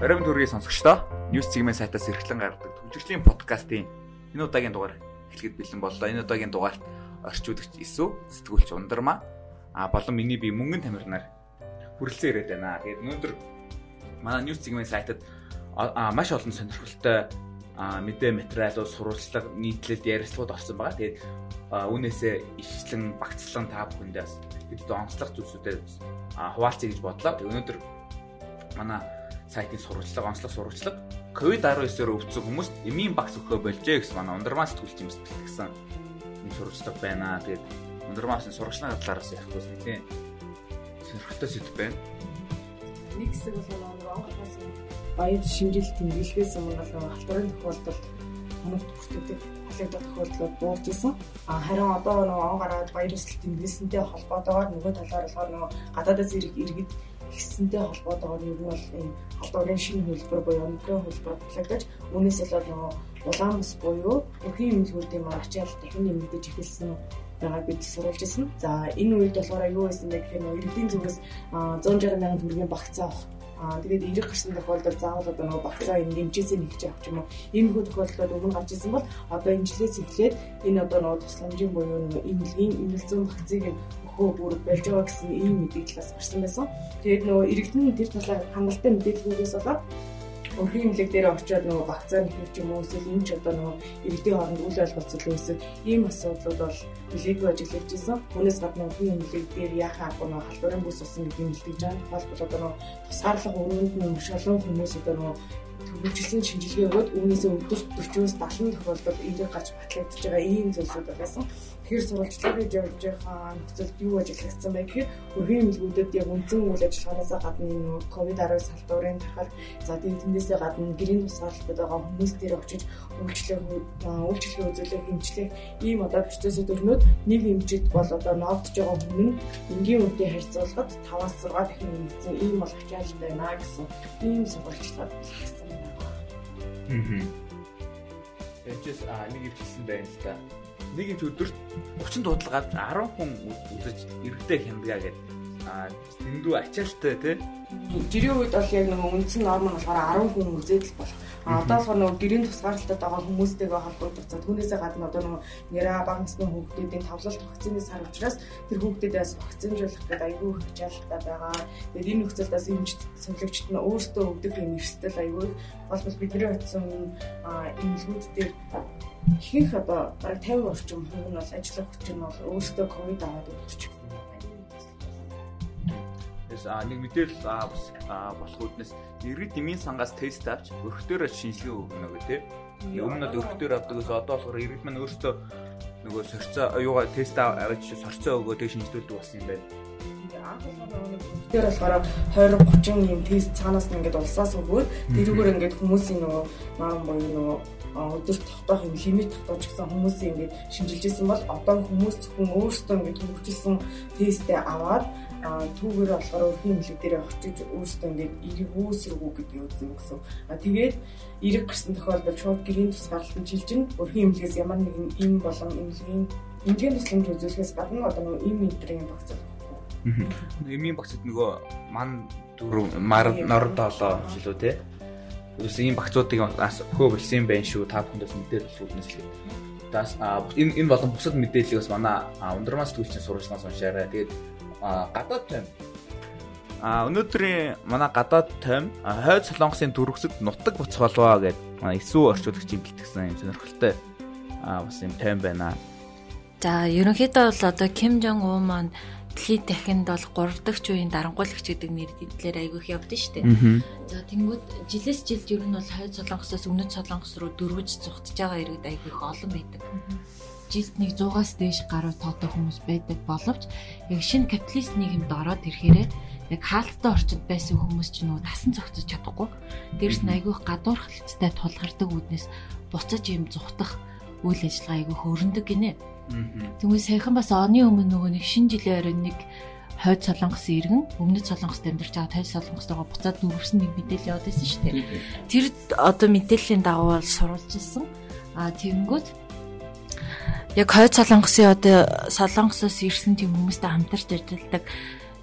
Оройн төргийн сонсогчдоо News Segment сайтаас эрхлэн гаргадаг төвжирлийн подкастын энэ удаагийн дугаар эхлэхэд бэлэн боллоо. Энэ удаагийн дугаарт орчуулагч Исү, сэтгүүлч Ундармаа а болон миний бие мөнгөн тамирнаар хүрэлцэн ирээд байна. Тэгээд өнөөдөр манай News Segment сайтад маш олон сонирхолтой мэдээ материалууд, сурвалжлага, нийтлэлд ярилцлагууд орсон байгаа. Тэгээд үүнээсээ ишлэн багцлан та бүхэндээ бид онцлог зүйлсүүдэд хуваалцъя гэж бодлоо. Өнөөдөр манай сайтын сурвалжлага, онцлог сурвалжлага COVID-19-оор өвдсөн хүмүүст эмийн багц өгөхөө болжээ гэсэн манай ундармаас түүлж юм сэтгэлсэн юм сурвалжлага байна. Тэгээд ундармаас сурвалжлагын талаараас ярихгүй нэлээ сонирхолтой сэдв байна. Нэг хэсэг бол нөгөө анхаас баяр шинжилт тэмдэглэхээс өмнө бол халдварын тохиолдолд хоногт бүртгэдэг халагдах тохиолдлууд буурч исэн. А харин одоо нөгөө он гараад баяр ёслол тэмдэглэсэнтэй холбоотойгоор нөгөө талаар болохоор нөгөө гадаадаас иргэд гэссэнтэй холбоотойгоор ер нь бол энэ халдварын шинэ хөлбөр буюу омикрон хөлбөр батлагдаж үүнээс л нөгөө улаан бүс буюу өрхийн эмнэлгүүдийн маань ачаал дахин нэмэгдэж эхэлсэн байгаа бид сурулж ирсэн. За энэ үед болохоор юу байсан бэ гэхээр нөгөө иргэдийн зүгээс 160 мянган төгрөгийн багцаа авах Аа тэгээд эрэг гарсан тохиолдолд заавал одоо нөгөө багцаа энэ эмчээсээ нэгж авах юм уу? Ийм хүү тохиолдлууд өмнө гарч ирсэн бол одоо энэ жилээс эхлээд энэ одоо нөгөө тусламжийн буюу нөгөө эмнэлгийн эмнэлзэн багцыг хөө бүр болж байгаа гэсэн ийм мэдээлэлээс гарсан байсан. Тэгээд нөгөө иргэдэн тэр талаар хангалттай мэдээллүүдээс болоод өрхийн имлэг дээр очиод нөгөө вакцины хийх юм уу эсвэл энэ ч одоо нөгөө иргэдийн хооронд үйл ажиллагаацал үүсэх ийм асуудлууд бол нэлээдгүй ажиглагдж исэн. Үүнээс гадна өрхийн имлэг дээр яхаа аргагүй нөгөө халдварын бүс усан гэдэг нь илтгэж байгаа. Тухайлбал одоо нөгөө тусгаарлах өрөөнд нь маш олон хүмүүс одоо нөгөө хөгжүүлсэн шинжилгээ өгөөд үүнээсээ өдөрт 40-оос 70 тохиолдолд ирэх гарч батлагдж байгаа ийм зүйлсүүд байсан. Тэгэхээр сурвалжлагыг явуулж байгаа нөхцөлд юу ажиглагдсан бэ гэхээр өрхийн эмнэлгүүдэд яг үндсэн үйл ажиллагаанаас гадна энэ ковид-19 салдуурын тархал за тийм тэндээсээ гадна гэрийн тусгаарлалтад байгаа хүмүүс дээр очиж үйлчлэг үйлчлэгээ үзүүлэх хэмжлэх ийм одоо процессыг өрнөд нэг эмчэд бол одоо ноогдож байгаа хүн нь энгийн үнэтэй харьцуулахад 5-аас 6 дахин нэмэгдсэн ийм бол ачаал байна гэсэн ийм сурвалжлага хийсэн. Аа. Эцэс а нэг ивчсэн байна л да нэг юм өдөрт. 30 дуудлагад 10 хүн үзэж иргэдээ хямдгаа гэдэг а дэндүү ачаалтай тий Жирийн үед бол яг нэг үндсэн норм нь болохоор 10 хүн үзээд л болох. А одоо болохоор нөгөө гэрийн тусгаарлалтад байгаа хүмүүстэйгээ холбогдсон. Түүнээсээ гадна одоо нөгөө нэраа бага насны хүүхдүүдийн тавлалт вакцины сар учраас тэр хүүхдүүдээс вакцинжуулах гэдэг их хичээлтэй байгаа. Тэгээд энэ нөхцөлдөөс эмч сувлагчд нь өөрсдөө өгдөг юм эрсдэл аягүй болбол бидний утсан эмнэлгүүд дээр ихэнх одоо бараг 50 орчим хувь нь бол ажиллах хүч нь бол өөрсдөө ковид аваад өвдөж Тэс а нэг мэдээлэл болох үднэс иргэд эмийн сангаас тест авч өрхтөөр шинжилгээ өгнө гэх тээ. Өмнө нь өрхтөөр авдаг ус одоо болохоор иргэд маань өөрсдөө нөгөө сорцоо юугаа тест аваад сорцоо өгөө тэг шинжилүүлдэг болсон юм байна. Тэр болохоор 20 30 юм тест цаанаас нь ингээд улсаас өгөөд тэрүүгээр ингээд хүмүүсийн нөгөө маань буюу нөгөө өдөрт тогтоох юм лимит тогтоож гисэн хүмүүсийн ингээд шинжилжсэн бол одоо хүмүүс зөвхөн өөрсдөө ингээд хөгжүүлсэн тестээ аваад түүгээр болохоор өрхийн имлэг дээр очиж өөрсдөө ингээд эрэг үүсрэгүү гэдгийг үзнэ гэсэн. А тэгээд эрэг гарсан тохиолдолд шууд гэрийн тусгаарлалтанд шилжин өрхийн имлэгээс ямар нэгэн им болон имлэгийн эмчийн тусламж үзүүлэхээс гадна одоо нөгөө им энтрийн багц Эмийн багцд нөгөө ман дөрөв мар нор долоо жилүү те. Юус ийм багцуудыг хөө болсон юм байна шүү. Та бүхэндээс мэдээлэл үлнэс л гэдэг. Тас энэ энэ болон бусад мэдээллийг бас манай ундрмаас төвчний сурвалжлагаас уншаарай. Тэгээд гадаад тайм А өнөөдрийн манай гадаад тайм хойд солонгосын дөрвөсөд нутаг буцах болваа гэдэг эсүү орчуулагч юм бэлтгэсэн юм сонирхолтой а бас юм тайм байна. За ерөнхийдөө бол одоо Ким Жонг Un маань дэлхийн дахинд бол 3 дахь үеийн дарангуйлагч гэдэг нэрээр айгүйх явдсан шүү дээ. За тэнгууд жилээс жилд ер нь бол хойд солонгосоос өмнөд солонгос руу дөрвөж зүхтж байгаа иргэд айгүйх олон байдаг. Жилд нэг 100-аас дээш гаруй тоотой хүмүүс байдаг боловч яг шинэ капиталист нийгэмд ороод ирэхээрээ яг хаалттай орчинд байсан хүмүүс ч нөгөө тасан зохицож чадахгүй. Дээрс нь айгүйх гадуур халттай тулгардаг үднэс буцаж юм зүхтах үйл ажиллагаа айгүйх өрнөдөг гинэ. Тэгвэл саяхан бас оны өмнө нөгөө нэг шинэ жилийн оройн нэг хойд солонгосын иргэн өмнөд солонгост амьдарч байгаа тайз солонгостойгоо буцаад дүүрсэн нэг мэдээлэл яваад байсан шүү дээ. Тэр одоо мэдээллийн дагуу бол сурулж ирсэн. А тэгэнгүүт яг хойд солонгосын одоо солонгосоос ирсэн тийм хүмүүстэй хамтарч ажилладаг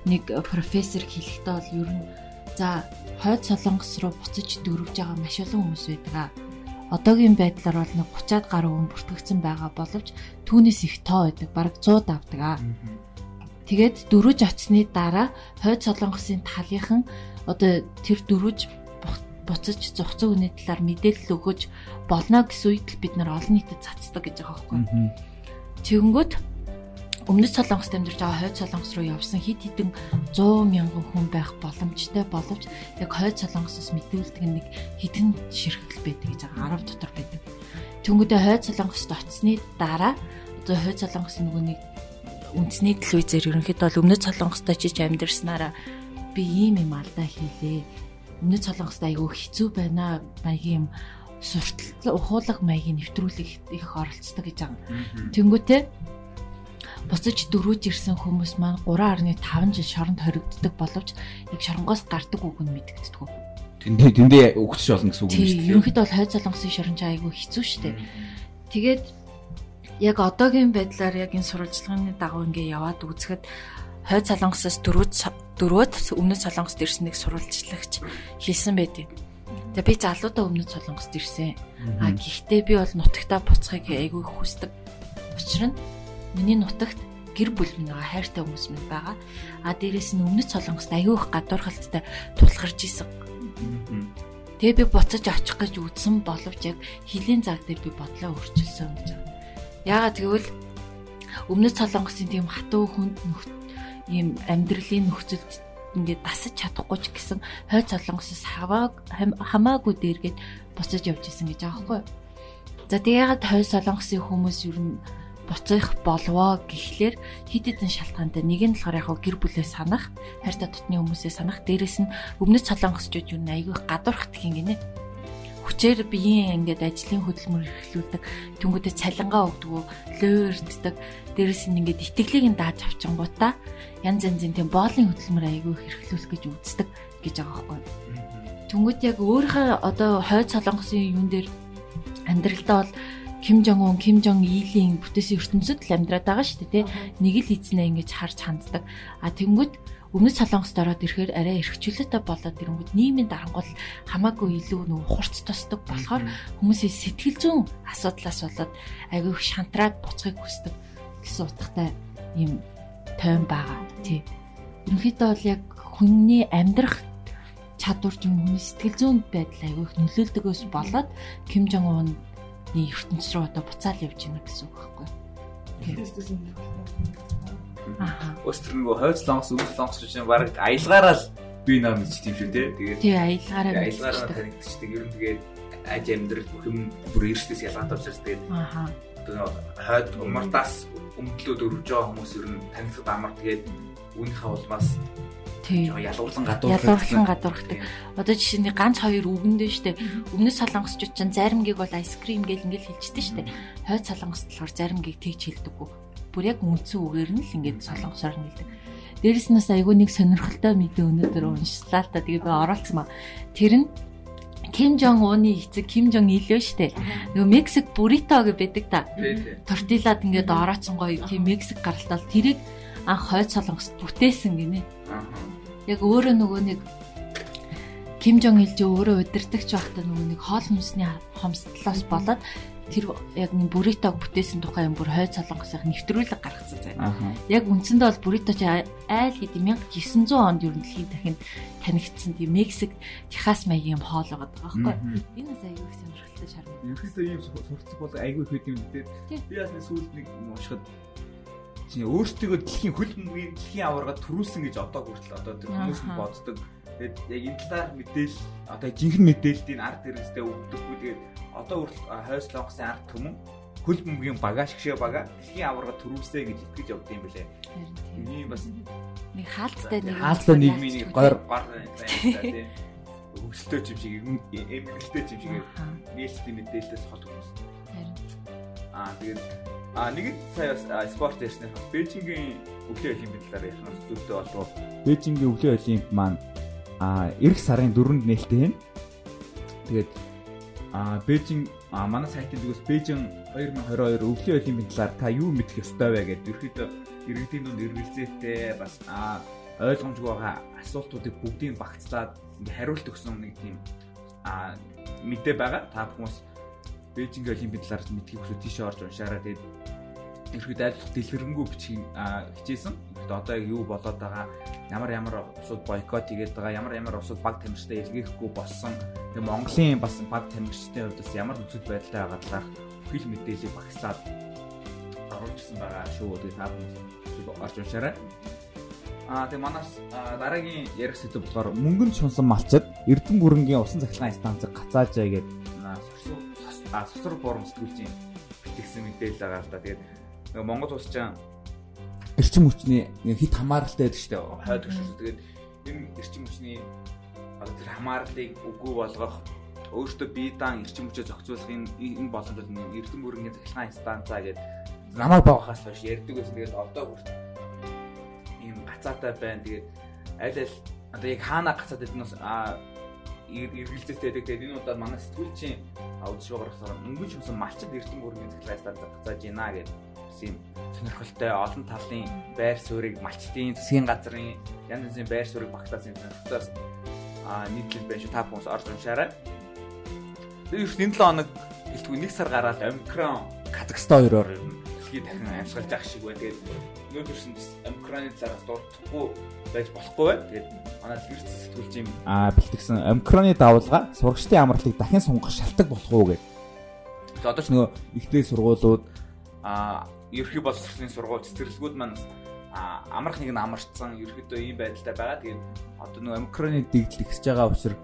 нэг профессор хэлэхдээ бол ер нь За хойд солонгос руу буцаж дөрвж байгаа маш олон хүмүүс байдаг. Одоогийн байдлаар бол нэг 30-аад гаруй хүн бүртгэгдсэн байгаа боловч түүнээс их тоо байдаг. Бараг 100 давдаг. Тэгээд дөрвж очсны дараа хойд солонгосын талынхан одоо тэр дөрвж буцаж зохицон үний талаар мэдээлэл өгөж болно гэсэн үед л бид нар олон нийтэд цацдаг гэж байгаа байхгүй. Тэгэнгүүт өмнөд солонгост амьдарч байгаа хойд солонгос руу явсан хид хідэн 100 мянган хүн байх боломжтой боловч яг хойд солонгосоос мэдүүлдэг нэг хідэн ширхэгэл байдаг гэж байгаа 10 дотор байдаг. Тэнгүүдээ хойд солонгост очсны дараа одоо хойд солонгосын нөгөө нэг үндэсний телевизээр ерөнхийдөө бол өмнөд солонгост очиж амьдарснараа би ийм юм алдаа хийлээ. Өмнөд солонгост айгүй хэцүү байна. Маягийн юм суртал ухуулах маягийн нэвтрүүлэх их оролцдог гэж байгаа. Тэнгүүтээ буцаж дөрүүж ирсэн хүмүүс маань 3.5 жил шоронд хоригддаг боловч яг шоронгоос гардаг үг нь мэдэгддэг. Тэндээ тэндээ өгч болно гэсэн үг юм шүү дээ. Ерөнхийдөө бол хойд солонгосын шоронч айгүй хэцүү шүү дээ. Тэгээд яг одоогийн байдлаар яг энэ сурвалжлагын дагуу ингээ яваад үзэхэд хойд солонгосоос дөрүүд дөрөөд өмнөд солонгост ирсэн нэг сурвалжлагч хэлсэн байдیں۔ Тэгээ би залуудаа өмнөд солонгост ирсэн. А гэхдээ би бол нутагтаа буцахыг айгүй хүсдэг. Учир нь Миний нутагт гэр бүл минь байгаа хайртай хүмүүс минь байгаа. А дээрэс нь өмнөд солонгост аягүй их гадуурхалттай тулгарч исэн. Тэгээ би буцаж очих гэж үзсэн боловч яг хилийн цаг дээр би бодлоо өөрчилсөн гэж байна. Яагаад гэвэл өмнөд солонгосын тийм хатуу хүнд ийм амьдралын нөхцөлд ингээд дасаж чадахгүй ч гэсэн хойд солонгосоос хамаагүй дээргээд буцаж явж исэн гэж байгаа байхгүй. За тэгээ ягаад хойд солонгосын хүмүүс ер нь буцах болвоо гэхлээр хид хідэн шалтгаантай нэг нь болохоор яг гэр бүлээ санах, хайртай дотны хүмүүсээ санах, дээрэс нь өмнөд солонгосчууд юу нэг айгүй гадуурхат гин гинэ. Хүчээр биеийн ингээд ажлын хөдөлмөр эрхлүүлдэг, түнгүүдээ цалингаа өгдөг, лөөрддөг, дээрэс нь ингээд итгэлийг нь дааж авчингуудаа янз янзын тийм боолын хөдөлмөр айгүй эрхлүүлэх гэж үздэг гэж байгаа байхгүй. Түнгүүд яг өөрийнхөө одоо хойд солонгосын юун дээр амьдралдаа бол Ким Жон Un, Ким Жон Илийн бүтээсэн ертөнцид л амьдраад байгаа шүү дээ, тий. Нэг л эзнээ ингэж харж ханддаг. А тэнгүүд өмнөд солонгост ороод ирэхээр арай эрхчлөлтөй болоод ирэнгүүт нийгмийн дарангуул хамаагүй илүү нөө хурц тосдог болохоор хүмүүсийн сэтгэл зүйн асуудлаас болоод айгүй их шантраад буцахыг хүсдэг гэсэн утгатай юм тойм байгаа тий. Ерөнхийдөө бол яг хүний амьдрах чадвар юм хүний сэтгэл зүйн байдал айгүй их нөлөөлдөгөөс болоод Ким Жон Un ертөнц рүү одоо буцаал явж байна гэсэн үг байхгүй. Аа. Өстөр нөгөө хойц лонгос өвс лонгос чинь баг аялгаараа л би наа мэдчих юм шүү те. Тэгээд тий аялгаараа аялгаараа танигдчихдаг. Ер нь тэгээд аж амьдрал бүх юм бүр эрсдээс ялгаатай учраас тэгээд. Одоо хойд умартаас өмдлөөд өрөвж байгаа хүмүүс ер нь танигдах амар тэгээд үүнийхээ улмаас ялгуурлан гадуурхдаг. Ялгуурлан гадуурхдаг. Одоо жишээ нь ганц хоёр үгэндээ штэ. Өмнөд солонгосчууд ч заримгийг бол айскрим гэл ингээл хэлжтэй штэ. Хойд солонгос болохоор заримгийг тэгж хэлдэггүй. Бүр яг үндсэн үгээр нь л ингээд солонгосоор нь хэлдэг. Дээрэс нь бас айгүй нэг сонирхолтой мэдээ өнөөдөр уншлаа л та. Тэгээ би оролцсон ба. Тэр нь Ким Жон Уны эцэг Ким Жон Илөө штэ. Нөгөө Мексик бурито гэж байдаг та. Тортилад ингээд орооцсон гоё тийм Мексик гаралтал тэрийг анх хойд солонгост бүтээсэн гинэ. Яг өөрөө нөгөө нэг Ким Жон Ил жоо өөрөө удирдахч байхдаа нөгөө нэг хоол хүнсний хомсдлоос болоод тэр яг нэг бүритог бүтээсэн тухай юм бүр хойд солонгосынх нэвтрүүлэг гаргацсан заяа. Яг үндсэндээ бол бүрито чи айл хэдий 1900 онд ер нь дэлхийн дахинд танигдсан тийм Мексик, Техас маягийн юм хоол байгаа байхгүй. Энэ бас аюу их сонирхолтой шар. Ерөнхийдөө ийм сурцсан бол аюу их хэд юм дээ. Би бас сүүлд нэг уншихад чинь өөртөө дэлхийн хөл бөмбөгийн дэлхийн аварга төрүүлсэн гэж одоо хүртэл одоо тэр хүмүүс нь боддог. Тэгээд яг энэ талаар мэдээлэл одоо жинхэнэ мэдээллийг ард хэрэгстэй өгдөггүй. Тэгээд одоо хүртэл хойс лонгосын ард түмэн хөл бөмбөгийн багаж гişээ бага дэлхийн аварга төрүүлсэ гэж итгэж явд юм бэлээ. Ийм бас нэг хаалттай нэг хаалттай нийгмийн нэг гор гор тийм хөвсөлтөө юм шиг эмгэлтэй юм шиг нээлттэй мэдээлэлээс хол хүмүүс. Аа тэгээд А нэг сая спорт ярьснаар Бээжингийн өвлийн олимпийн талаар ярих зүйлтэй болов. Бээжингийн өвлийн олимп маань а эх сарын 4-нд нээлттэй байна. Тэгээд а Бээжин а манай сайтын зүгээс Бээжин 2022 өвлийн олимпийн талаар та юу мэдэх ёстой вэ гэдэг ерөөдөө иргэдийн дунд эргэлзээтэй бас а ойлгомжгүй байгаа асуултуудыг бүгдийг багцлаад хариулт өгсөн нэг тийм а мэдээ байгаа. Та хүмүүс Бээжинг олимпийн талаар мэдхийг хүсвэл тийшээ орж уншаараа тэгээд ерөөд айлах дэлгэрэнгүй бичгийн хичээсэн. Одоо юу болоод байгаа ямар ямар усууд бойкот хийгээд байгаа ямар ямар усууд баг тамирчтай илгээхгүй болсон. Тэгээ Монголын бас баг тамирчдын хувьд бас ямар нөхцөл байдалтай байгаа талаар бүхэл мэдээллийг багслаад оруулсан байгаа шүү. Тэгээ та бүхэн орж уншаарай. Аа тэгээ манаас дараагийн ярих сэдв болохоор мөнгөнд шунсан малчид Эрдэнэ гүрэнгийн усан цахилгаан станцыг гацаажаа гэдэг а сусар форум сэтгүүлчийн битгсэн мэдээлэл байгаа л да. Тэгээд Монгол улс чинь эрчим хүчний хит хамааралтай байдаг шүү дээ. Хойд гүшүүс. Тэгээд энэ эрчим хүчний тэр хамаарлыг үгүй болгох өөртөө бие даан эрчим хүчээ зохицуулах энэ энэ боломжууд нь Эрдэнэ бүрэнгийн захиргааны станцаа гэдэг намайг бавахаас хойш ярьдаг байсан. Тэгээд одоо хүрт ийм гацаатай байна. Тэгээд аль аль одоо яг хаана гацаад байдг нь а эргэлзээтэй байдаг. Тэгээд энэ удаад манай сэтгүүлчийн аудиш байгаарахаар өнгөн шимсэн малчид эрдэм бүргийн цахилгаан зацааж байна гэдэг юм сонирхолтой олон талын байр суурийг малчдын засгийн газрын янз бүрийн байр суурийг багтаасан сонирхолтой а нийтлэл байна шүү та бүхэн орж уншаарай. Тэгээд ер нь 7 хоног гэлтгүй нэг сар гараад омикрон Казахстан хоёроор дэлхийд дахин амьсгалж явах шиг байна. Тэгээд өнөөдөрсөн омикроны талаас дурдахгүй байж болохгүй байна. Тэгээд манай гэрч сэтгүүлчийн аа бэлтгэсэн омикроны давалгаа сурагчдын амралтыг дахин сунгах шалтгаан болох уу гэдэг. Тэгээд одоо ч нөгөө ихтэй сургуулиуд аа ерхий боловсролын сургууль цэцэрлэгүүд маань амрах нэг нь амарчсан ерөөдөө ийм байдалтай байгаа. Тэгээд одоо нөгөө омикроны дэгдэл ихсэж байгаа учраас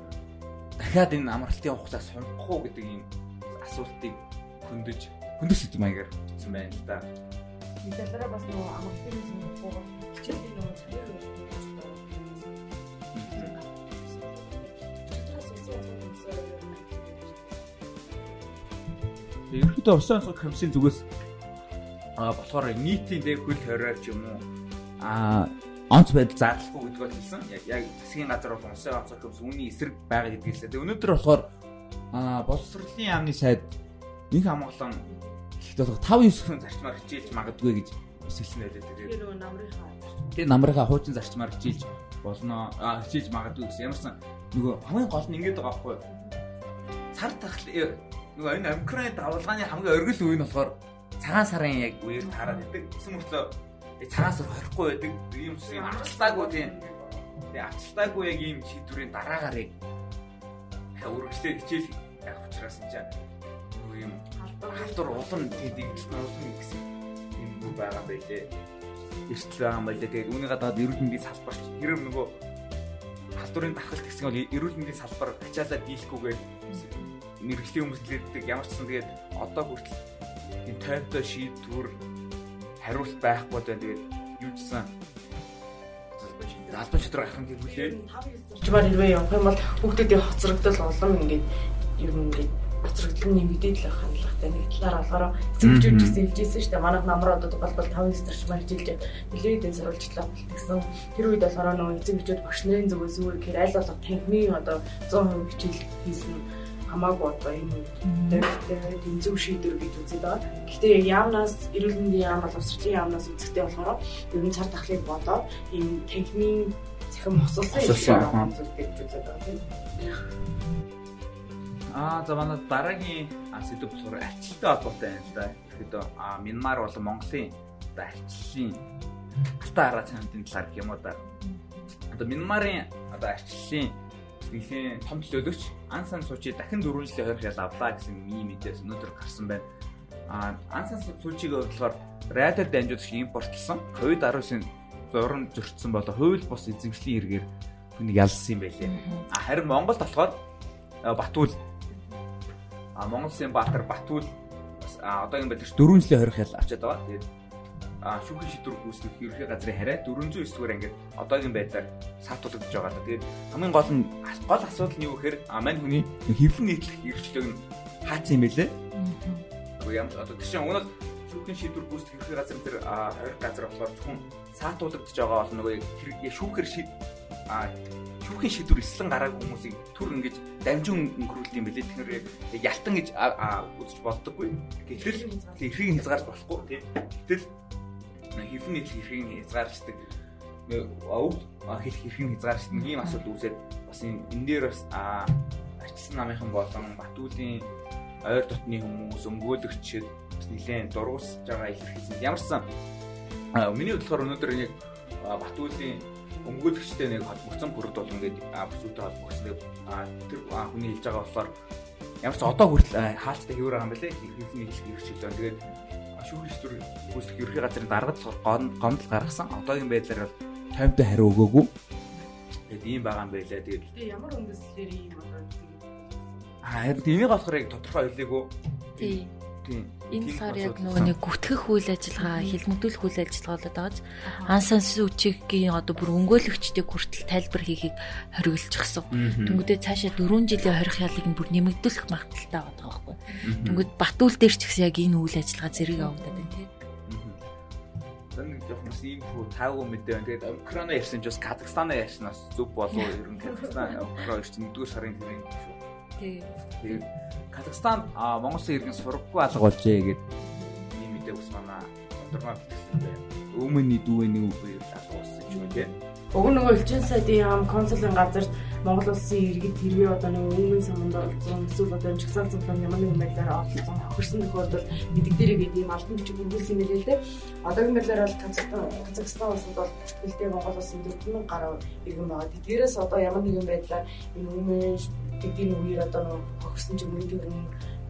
дахиад энэ амралтын хугацаа сунгах уу гэдэг ийм асуултыг хөндөж хөндөж сэдв маягаар хэлсэн байна л да. Энэ талаараа бас нөгөө амралтын сүнхгүйгээр хичээлийн нөгөө цагаар Ерөнхийдөө усан сул комиссийн зүгээс а болохоор нийтийн дээр хөл хориор ч юм уу а онц байдал заарлахгүй гэдгийг хэлсэн. Яг яг засгийн газар бол усан онцгой комисс үүний эсрэг байгаа гэдгийг хэлсэн. Тэгээ өнөөдөр болохоор а боловсролын яамны сайд их хамгаалан ихтэй 5 9 хүн зарчмаар хичээлж магадгүй гэж хэлсэн байлээ. Тэгээ нөгөө намрынхаа Тэгээ намрынхаа хуучин зарчмаар хичээлж болно. А хичээж магадгүй гэсэн. Ямарсан нөгөө хамгийн гол нь ингэдэг байгаа байхгүй юу? Цар тахал нөгөө энэ омикроны давлгааны хамгийн оргил үе нь болохоор цагаан сарын яг үеэр таарад идэг. Гэсэн мөртлөө цагаан сар хорихгүй байдаг. Ийм шиг юм авчлаагүй тийм. Тэгээ авчлаагүй яг ийм шийдвэрийн дараагаар яг үргэлжлээ хичээл яг учраас энэ чинь нөгөө юм халдвар улам тэдэг улам гэсэн юм юу байгаа байлээ. Эрсдэл байгаа юм байлээ. Тэгээд үүнийгээ доод эрүүл мэндийн салбарч хэрэг нөгөө халдварын дархалт гэсэн бол эрүүл мэндийн салбар ачаалаа дийлэхгүйгээр мэрэгжлийн хүмүүс хэлдэг ямар ч сан тэгээд одоо хүртэл энэ тоймтой шийдвэр хариулт байхгүй байна тэгээд юу гэсэн албан шийдвэр гаргах юм хэлээ. Чимаар хэрвээ явах юм бол хүүхдүүдийн хоцрогдол улам ингээд ер нь ингээд хоцрогдол нэмэгдээд л байх хандлагатай нэг талаар болохоор эцэгчүүд гэсэн хэлжсэн шүү дээ. Манайх намраа одоо болбол 5 старч маар хичээлж нэлээд энэ сурвалжлаа болтгсон. Тэр үед болохоор нөгөө эцэгчүүд багш нарын зүгээс үү гэхээр аль болох танхимын одоо 100% хичээл хийсэн хамаагүй одоо энэ дөрөвтэй тэнцүү шийдвэр гэж үзээд байгаа. Гэхдээ яамнаас эрүүл мэндийн яам боловсролын яамнаас үзэхдээ болохоор ер нь цар тахлыг бодоод энэ техникийн цахим хосолсон юм зүйлтэй гэж үзээд байгаа тийм. Аа за манай дараагийн сэдв болохоор арчлалтай холбоотой юм л да. Тэгэхэд а Мянмар болон Монголын арчлалын алтан хараа цаануудын талаар юм уу да. Одоо Мянмарын одоо арчлалын нэлийн том төлөөлөгч Ан Сан Сучи дахин 4 жилийн хойр хял авлаа гэсэн ийм мэдээс өнөөдөр гарсан байна. А Ан Сан Сучиг болохоор радио дамжуулж импортлсон COVID-19-ийн зурн зөрчсөн болоо хууль бус эзэмшлийн хэрэгээр хүнийг ялсан юм байлээ. А харин Монголд болохоор Батүл а Монголын Баатар Батүл одоо юм байдаг 4 жилийн хойр хял авчаад байгаа. Тэгээд шүүхийн шийдвэр гүйцэтгэх ерөнхий газрын хараа 409 дугаар ангид одоогийн байдлаар саатуулагдж байгаа л да. Тэгээд хамгийн гол нь гол асуудал нь юу гэхээр мань хүний хэвлэн нийтлэх эрхчлөг нь хаацсан юм бэлээ. Уу ямар одоо тийш өнөө шүүхийн шийдвэр гүйцэтгэх ерөнхий газрын тэр 20 газар болохоор зөвхөн саатуулагдж байгаа бол нөгөө шүүхэр шүүхийн шийдвэр эслэн гараагүй хүмүүсийг түр ингэж дамжин өнгөрүүлдэг юм билээ. Тэгэхээр ялтан гэж үзэж болдоггүй. Гэтэл эрхийг хязгаарч болохгүй тийм. Гэтэл хэвлэн нийтлэх эрхийг хязгаарлаждаг өв хэлэх хэрхэн хязгаарч нэг ийм асуудал үүсээд бас энэ дээр бас арчилсан намынхан болон Батүлийн ойр дотны хүмүүс өмгөөлөгчд бас нэлээд дургуусж байгаа илэрхийлсэн. Ямарсан миний бодлохоор өнөөдөр нэг Батүлийн өмгөөлөгчтэй нэг холбогдсон бүрд бол ингээд бүсүүтэй холбогдсон. Тэр хүний хэлж байгаа болохоор ямар ч одоо хүртэл хаалттай хэвээр байгаа юм байна лээ. Хэлний хэлж ирчихлээ. Тэгээд шийдвэр гүйцэтгэх ерхий газрын даргад гомдол гаргасан. Одоогийн байдлаар бол 50-тай хариу өгөөгүй. Тэгээд ийм байгаа юм байлаа. Тэгээд ямар үндэслэлээр ийм одоо Аа харин энийг болохоор яг тодорхой хэлээгүй. Тийм. Тийм. Энэ болохоор яг нөгөө нэг гүтгэх үйл ажиллагаа, хилмигдүүлэх үйл ажиллагаа болоод байгааз ан сан сүчигийн одоо бүр өнгөөлөгчдийг хүртэл тайлбар хийхийг хориглочихсон. Тэнгүүдээ цаашаа 4 жилийн хорих ялыг бүр нэмэгдүүлэх магадaltaй байгаа байхгүй. Тэнгүүд Батүл дээр ч гэсэн яг энэ үйл ажиллагаа зэрэг явагдаад байна тийм. Тэр нэг жоох бас ийм хүү таагүй мэдээ байна. Тэгээд Украина ярьсан ч бас Казахстанаа ярьсан бас зүг болов? Ер нь Казахстан Украина чинь 1-р сарын тэрийн шүү. Тэгээд Казахстан Монгол улсын иргэн сургаггүй алга болжээ гэд ийм мэдээ ус манай тодорхой бичсэн байна. Өмнөний дүүний үгээр алга болсон юм тийм. Уг нөгөө элчин сайдын яам консулын газарт Монгол улсын иргэд хэрвээ одоо нэг өмнө саманд оролцсон эсвэл одоо чагсаал цуглаан ямар нэгэн байдлаар оролцсон хохирсон тохиолдолд мэддэг дээрээ гэдэг ийм албан бичиг өгүүлсэн юм лээ л дээ. Одоогийн байдлаар бол Казахстан улсад бол хэлтэй Монгол улсын 4000 гаруй иргэн байгаа. Тэдгээрээс одоо ямар нэгэн байдлаар энэ өмнө тэдний үеэр одоо нэг хохирсон ч уу тэр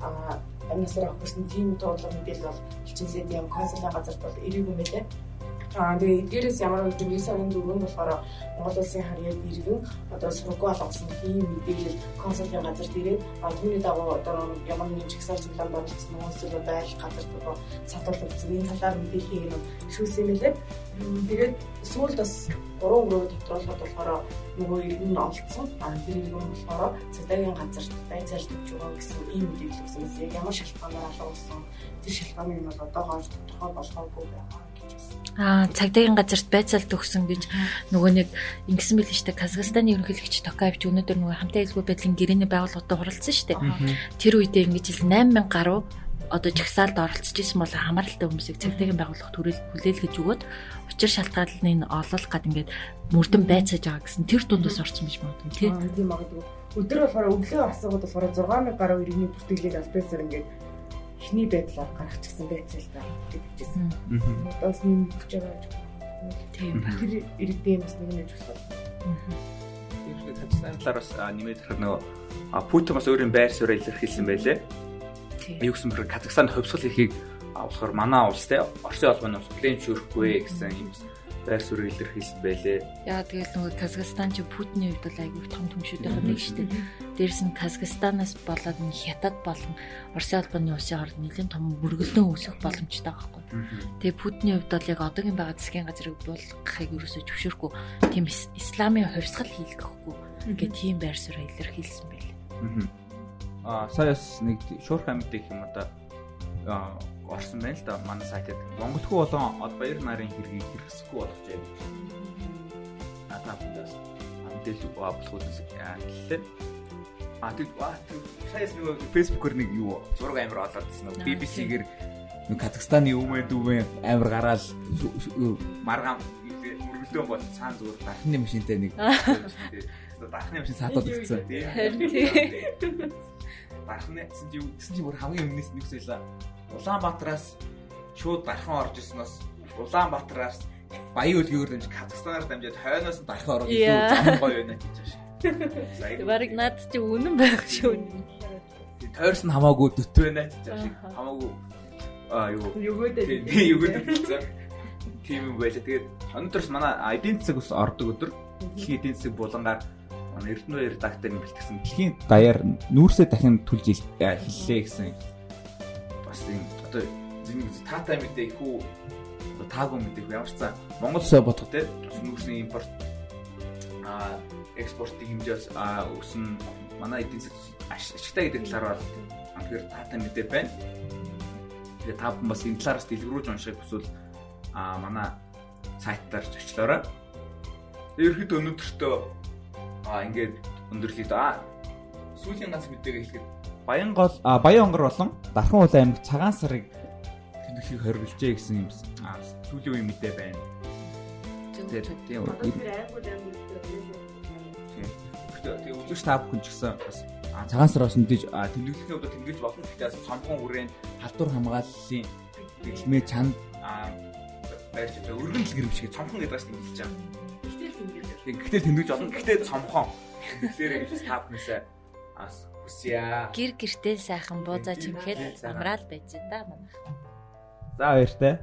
а амнасаар хохирсон тийм дуудлага мэдээлэл бол хичээсэд юм консулын газарт бол ирээгүй мэлээ. Аа тэгээ эдгээрээс ямар нэг юм сарын дөрөв болохоор Монгол улсын харьяа иргэн одоо сургуу болгосон тийм мэдээлэл консулын газарт ирээд а түүний дагуу одоо ямар нэгэн чигсаар цуглаан болцсон хүмүүс одоо айл газарт одоо сатуулагдсан энэ талаар мэдээлэл юм шүүсэн мэлээ. Тэгээд сүүлд бас 3 өрөө тодруулахад болохоор нөгөө иргэн олцсон. А тэр иргэн болохоор цагдаагийн газарт байцаалт өгч байгаа гэсэн ийм мэдээлэл өгсөн. Ямар шалтгаанаар алга болсон тэр шалтгааныг нь бол одоогоор тодорхой болгоогүй байгаа Аа цагдаагийн газарт байцаалт өгсөн гэж нөгөө нэг ингэсэн байл дээ. Казахстаны ерөнхийлөгч Токаевч өнөөдөр нөгөө хамтаа хэлгүй байдлын гэрээний байгууллагатай хуралцсан дээ. Тэр үедээ ингэж ил 8000 гаруй одоо жагсаалд оролцож исэн бол хамааралтай хүмүүсийг цагдаагийн байгууллага төрөл хүлээлгэж өгөөд учир шалтгааллыг олох гад ингээд мөрдөн байцааж байгаа гэсэн тэр дундаас орсон гэж тий. Тийм магадгүй. Өдөр болохоор өглөө асуугаад болохоор 6000 гаруй иргэний бүртгэлийг албаасаар ингээд эхний байдлаар гаргачихсан байцаалтай гэжсэн. Одоос нэм өгч байгаа гэж. Тийм ба. Тэр иргэдийн бас нэг нэж болох. Иргэд Казахстан талаараас нэмээд харах нөгөө Путин бас өөрийн байр суурь илэрхийлсэн байлээ. Юу гэсэн бэр Казахстанд хөвсгөл хийхийг болохоор манай улс те Оросын холбооны ус хүлээмжшөөрөхгүй гэсэн юм байр суурь илэрхийлсэн байлээ. Яа тэгэл нөгөө Казахстан ч Путиний хувьд бол айгүй том төмшүүдийн нэг шүү дээ. Дээрс нь Казахстанаас болоод нь Хятад болон Оросын албаны улсын хооронд нэлээд том мөргөлдөн үүсэх боломжтой байхгүй. Тэгээ Путиний хувьд бол яг одоогийн байгаа засгийн газрыг болгохыг ерөөсөө зөвшөөрөхгүй. Тийм исламын хувьсгал хийлгэхгүй гэх тийм байр суурь илэрхийлсэн байлээ. Аа саяас нэг шуурхай мэдээ юм одоо орсон байна л да манай сайтад. Монголгүй болон од баяр нарын хэргийг хэрэгсэхгүй болгож байна. Ата бүдээс мэдээлэл болох үс гэлээ. А тэг саяас нэг фэйсбүүкээр нэг юу зураг амир олоодсэн нэг BBC-гэр нэг Казахстаны өвөө дүүвэн амир гараал маргаан мөргөлдөөн бол цаана зүгээр дархны машинтай нэг дархны машин саатаад өгсөн. Тийм. Дархны гэсэн чи юу гэсэн чи бүр хамгийн өмнөөс нэг зүйлээ Улаанбаатараас шууд дархан орж ирснээс Улаанбаатараас Баян үлгийгээр дамж Казахстанаар дамжаад хойноос нь дархан ороод илүү зам гоё байна гэж байна. Бараг над чи үнэн байх шүү. Тойрс нь хамаагүй дөт байна гэж шиг хамаагүй аа юу? Югөөдөө югөөдөө гэсэн. Тийм юм байлаа. Тэгээд өнөөдрс манай эдийн засаг ус ордог өдөр. Дэлхийн эдийн засаг булангаар Эрдэнэ редакторын бэлтгэсэн дэлхийн даяар нүүрсээ дахин түлж хэллээ гэсэн бас энэ одоо зэнийг таатай мэдээ ихүү таагүй мэдээ ямар ч цаа Монгол сой бодох те нүүрсний импорт а экспортын хэмжээс өснө манай эдийн засаг ашигтай гэдэг талаар бол тэгэхээр таатай мэдээ байна. Тэгээ та бүхэн бас энэ талаараас дэлгэрүүлж унших хүсвэл а манай сайтаар зочлоорой. Ерхэд өнөөдөртөө а ингээд өндөрлөд а сүүлийн ганц мэдээгээ хэлэхэд Баянгол а Баян онгор болон Дархан уул аймаг цагаан сарыг тэмдэглэхийг хоригложээ гэсэн юм сүүлийн үе мэдээ байна. тийм Тэгээ үзэгч та бүхэн ч гэсэн бас цагаан сараас мэдээж тэмдэглэлийн хувьд тэмдэглэж болно. Гэхдээ бас цомхон хүрээнд халдвар хамгааллын дэглэмээ чанд байрч байгаа. Өргөн л гэрвшиг цомхон гэдэг бас тэмдэглэж байгаа. Гэтэл тэмдэглэж. Гэхдээ тэмдэглэж болно. Гэхдээ цомхон. Тэгэхээр та бүхнээсээ ас хүсье. Гэр гэртэл сайхан буузаа чимхэд амраал байж та манайх. За баяртай.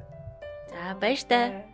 За баяртай.